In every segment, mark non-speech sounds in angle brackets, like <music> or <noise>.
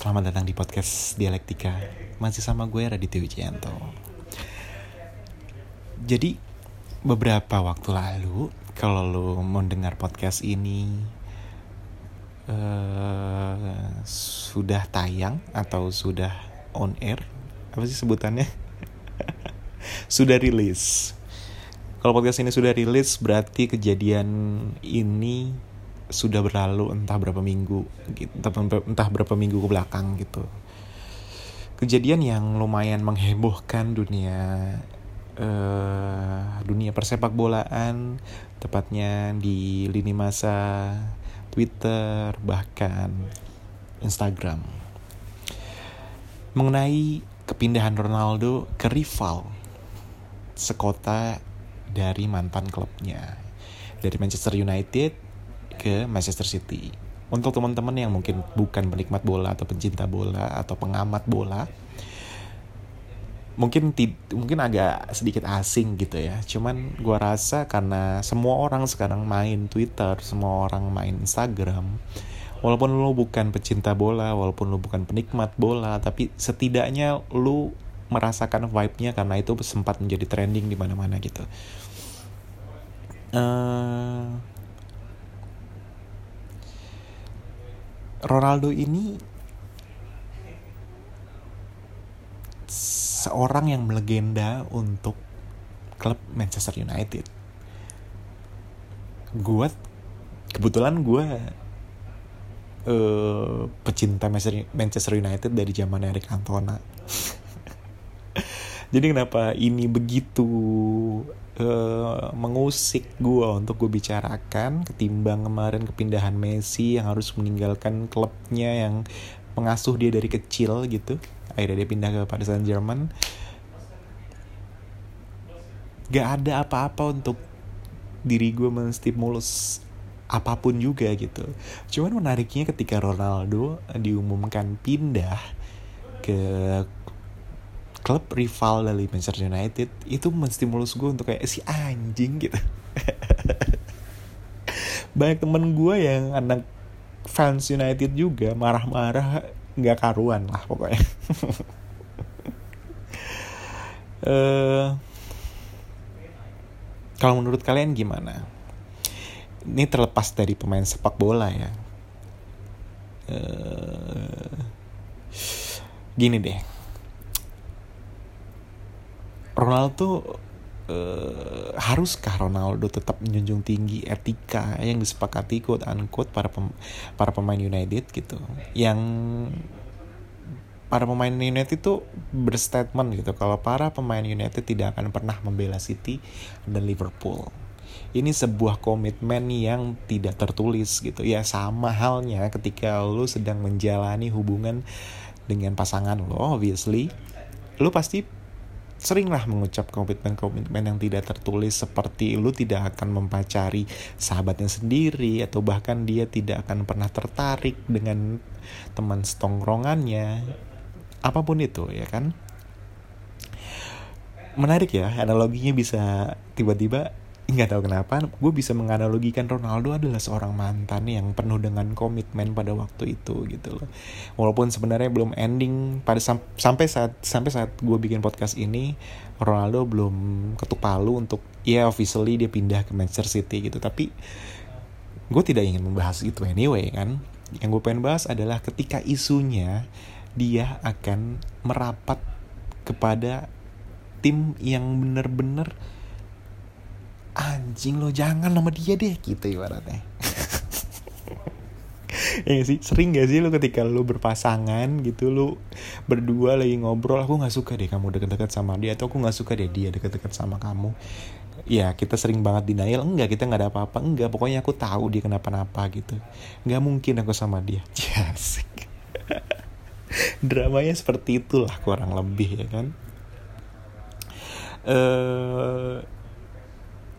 Selamat datang di podcast Dialektika. Masih sama gue Raditya Wijayanto. Jadi beberapa waktu lalu Kalau lo mau dengar podcast ini uh, Sudah tayang atau sudah on air? Apa sih sebutannya? <laughs> sudah rilis. Kalau podcast ini sudah rilis berarti kejadian ini sudah berlalu entah berapa minggu gitu, entah berapa minggu ke belakang gitu. Kejadian yang lumayan menghebohkan dunia uh, dunia persepak bolaan tepatnya di lini masa Twitter bahkan Instagram. Mengenai kepindahan Ronaldo ke rival sekota dari mantan klubnya dari Manchester United ke Manchester City. Untuk teman-teman yang mungkin bukan penikmat bola atau pencinta bola atau pengamat bola, mungkin mungkin agak sedikit asing gitu ya. Cuman gue rasa karena semua orang sekarang main Twitter, semua orang main Instagram, walaupun lo bukan pecinta bola, walaupun lo bukan penikmat bola, tapi setidaknya lo merasakan vibe-nya karena itu sempat menjadi trending di mana-mana gitu. Uh, Ronaldo ini seorang yang melegenda untuk klub Manchester United. Gue kebetulan gue uh, pecinta Manchester United dari zaman Eric Cantona. Jadi kenapa ini begitu uh, mengusik gue untuk gue bicarakan ketimbang kemarin kepindahan Messi yang harus meninggalkan klubnya yang mengasuh dia dari kecil gitu. Akhirnya dia pindah ke Paris Saint Germain gak ada apa-apa untuk diri gue menstimulus apa pun juga gitu. Cuman menariknya ketika Ronaldo diumumkan pindah ke klub rival dari Manchester United itu menstimulus gue untuk kayak si anjing gitu. <laughs> Banyak temen gue yang anak fans United juga marah-marah nggak karuan lah pokoknya. Uh, <laughs> kalau menurut kalian gimana? Ini terlepas dari pemain sepak bola ya. Uh, gini deh Ronaldo uh, haruskah Ronaldo tetap menjunjung tinggi etika yang disepakati quote unquote para pem para pemain United gitu? Yang para pemain United itu berstatement gitu kalau para pemain United tidak akan pernah membela City dan Liverpool. Ini sebuah komitmen yang tidak tertulis gitu. Ya sama halnya ketika lu sedang menjalani hubungan dengan pasangan lo obviously lu pasti seringlah mengucap komitmen-komitmen yang tidak tertulis seperti lu tidak akan mempacari sahabatnya sendiri atau bahkan dia tidak akan pernah tertarik dengan teman setongkrongannya. Apa pun itu ya kan? Menarik ya analoginya bisa tiba-tiba nggak tahu kenapa gue bisa menganalogikan Ronaldo adalah seorang mantan yang penuh dengan komitmen pada waktu itu gitu loh. Walaupun sebenarnya belum ending pada sam sampai saat sampai saat gue bikin podcast ini Ronaldo belum ketuk palu untuk ya officially dia pindah ke Manchester City gitu. Tapi gue tidak ingin membahas itu anyway kan. Yang gue pengen bahas adalah ketika isunya dia akan merapat kepada tim yang bener-bener anjing lo jangan sama dia deh gitu ibaratnya. <laughs> Ya sih sering gak sih lo ketika lo berpasangan gitu lo berdua lagi ngobrol aku nggak suka deh kamu deket-deket sama dia atau aku nggak suka deh dia deket-deket sama kamu. Ya kita sering banget denial enggak kita nggak ada apa-apa. Enggak pokoknya aku tahu dia kenapa-napa gitu. Nggak mungkin aku sama dia. <laughs> Jasik dramanya seperti itulah kurang lebih ya kan? Eh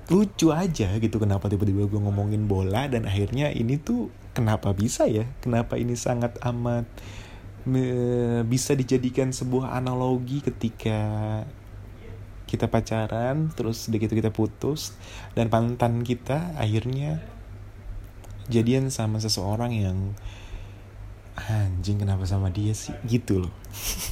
lucu aja gitu kenapa tiba-tiba gue ngomongin bola dan akhirnya ini tuh kenapa bisa ya? Kenapa ini sangat amat me, bisa dijadikan sebuah analogi ketika kita pacaran terus begitu kita putus dan pantan kita akhirnya jadian sama seseorang yang anjing kenapa sama dia sih? Gitu loh <laughs>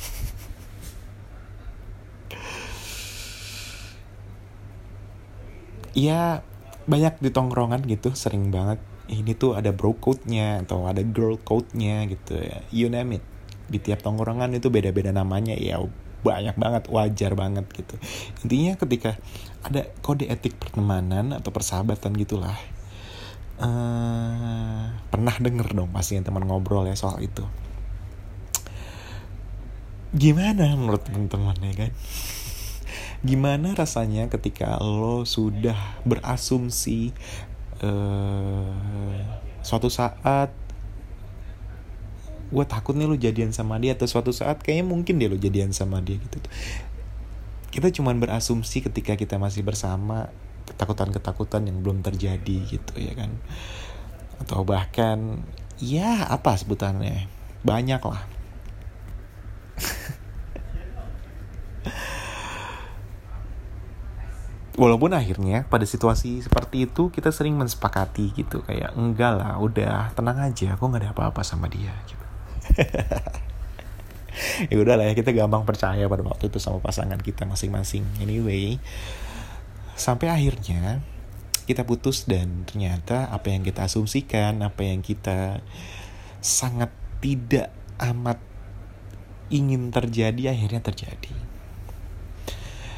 ya banyak di tongkrongan gitu sering banget. Ini tuh ada bro code-nya atau ada girl code-nya gitu ya. You name it. Di tiap tongkrongan itu beda-beda namanya. Ya banyak banget wajar banget gitu. Intinya ketika ada kode etik pertemanan atau persahabatan gitulah uh, pernah denger dong pasti yang teman ngobrol ya soal itu. Gimana menurut teman-teman ya kan gimana rasanya ketika lo sudah berasumsi uh, suatu saat gue takut nih lo jadian sama dia atau suatu saat kayaknya mungkin dia lo jadian sama dia gitu kita cuman berasumsi ketika kita masih bersama ketakutan-ketakutan yang belum terjadi gitu ya kan? Atau bahkan ya apa sebutannya banyak lah walaupun akhirnya pada situasi seperti itu kita sering mensepakati gitu kayak enggak lah udah tenang aja aku nggak ada apa-apa sama dia gitu. <laughs> Ya udah lah ya kita gampang percaya pada waktu itu sama pasangan kita masing-masing. Anyway sampai akhirnya kita putus dan ternyata apa yang kita asumsikan apa yang kita sangat tidak amat ingin terjadi akhirnya terjadi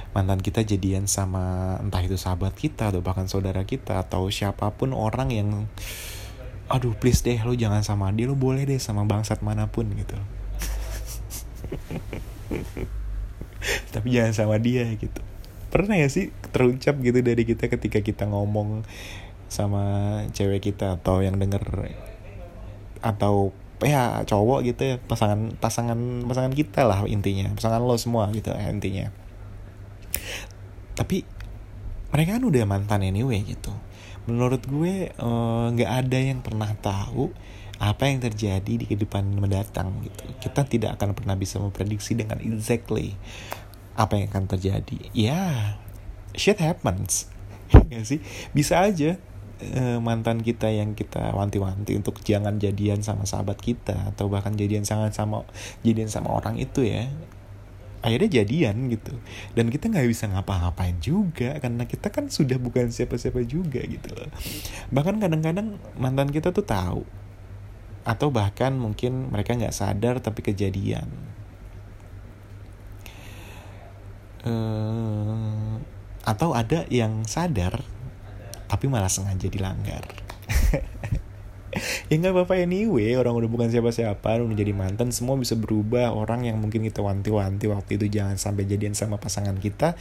mantan kita jadian sama entah itu sahabat kita atau bahkan saudara kita atau siapa pun orang yang aduh please deh lo jangan sama dia lo boleh deh sama bangsat mana pun gitu. <laughs> Tapi jangan sama dia gitu. Pernah ya sih terucap gitu dari kita ketika kita ngomong sama cewek kita atau yang denger atau ya cowok gitu ya pasangan pasangan pasangan kita lah intinya pasangan lo semua gitu ya, intinya tapi mereka kan udah mantan anyway gitu. Menurut gue eh, nggak uh, ada yang pernah tahu apa yang terjadi di kehidupan mendatang gitu. Kita tidak akan pernah bisa memprediksi dengan exactly apa yang akan terjadi. Ya shit happens. <laughs> Ya sih? Bisa aja uh, mantan kita yang kita wanti-wanti untuk jangan jadian sama sahabat kita atau bahkan jadian sangat sama jadian sama orang itu ya akhirnya jadian gitu. Dan kita nggak bisa ngapa-ngapain juga karena kita kan sudah bukan siapa-siapa juga gitu loh. Bahkan kadang-kadang mantan kita tuh tahu. Atau bahkan mungkin mereka nggak sadar tapi kejadian. Uh, atau ada yang sadar tapi malah sengaja dilanggar <laughs> ya nggak apa-apa anyway orang udah bukan siapa-siapa udah jadi mantan semua bisa berubah. Orang yang mungkin kita wanti-wanti waktu itu jangan sampai jadian sama pasangan kita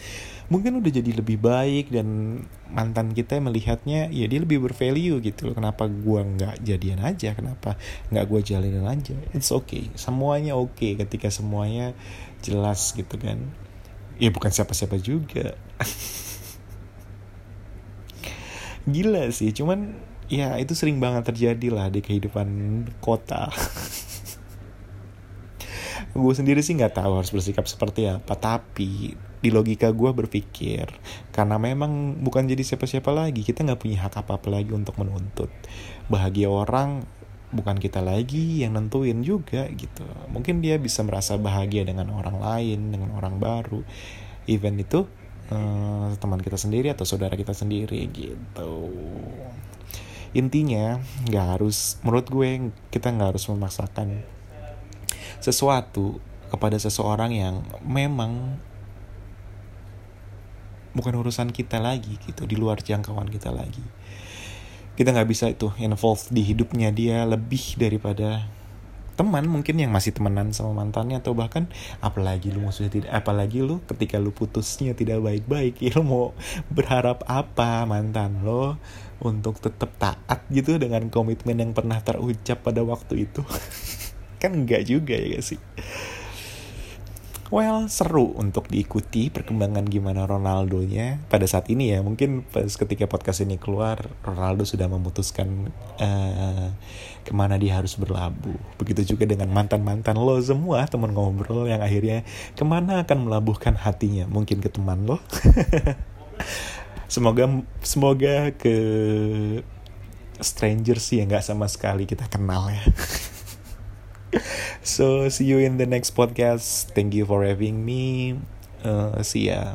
mungkin udah jadi lebih baik dan mantan kita melihatnya ya dia lebih bervalue gitu kenapa gua nggak jadian aja? Kenapa nggak gua jalinin aja? It's okay. Semuanya oke okay ketika semuanya jelas gitu kan. Ya bukan siapa-siapa juga. <laughs> Gila sih cuman ya itu sering banget terjadi lah di kehidupan kota. <laughs> Gue sendiri sih nggak tahu harus bersikap seperti apa tapi di logika gue berpikir karena memang bukan jadi siapa-siapa lagi kita nggak punya hak apa-apa lagi untuk menuntut. Bahagia orang bukan kita lagi yang nentuin juga gitu. Mungkin dia bisa merasa bahagia dengan orang lain dengan orang baru. Event itu uh, teman kita sendiri atau saudara kita sendiri gitu intinya nggak harus menurut gue kita nggak harus memaksakan sesuatu kepada seseorang yang memang bukan urusan kita lagi gitu di luar jangkauan kita lagi. Kita nggak bisa itu involve di hidupnya dia lebih daripada teman mungkin yang masih temenan sama mantannya atau bahkan apalagi lu maksudnya tidak apalagi lu ketika lu putusnya tidak baik-baik ya <laughs> lu mau berharap apa mantan lo untuk tetap taat gitu dengan komitmen yang pernah terucap pada waktu itu? <laughs> Kan enggak juga ya gak sih well seru untuk diikuti perkembangan gimana Ronaldo-nya pada saat ini ya. Mungkin pas ketika podcast ini keluar Ronaldo sudah memutuskan uh, ke mana dia harus berlabuh. Begitu juga dengan mantan mantan lo semua teman ngobrol yang akhirnya ke mana akan melabuhkan hatinya. Mungkin ke teman lo. <laughs> Semoga semoga ke stranger sih ya nggak sama sekali kita kenal ya <laughs> so see you in the next podcast. Thank you for having me. Uh, see ya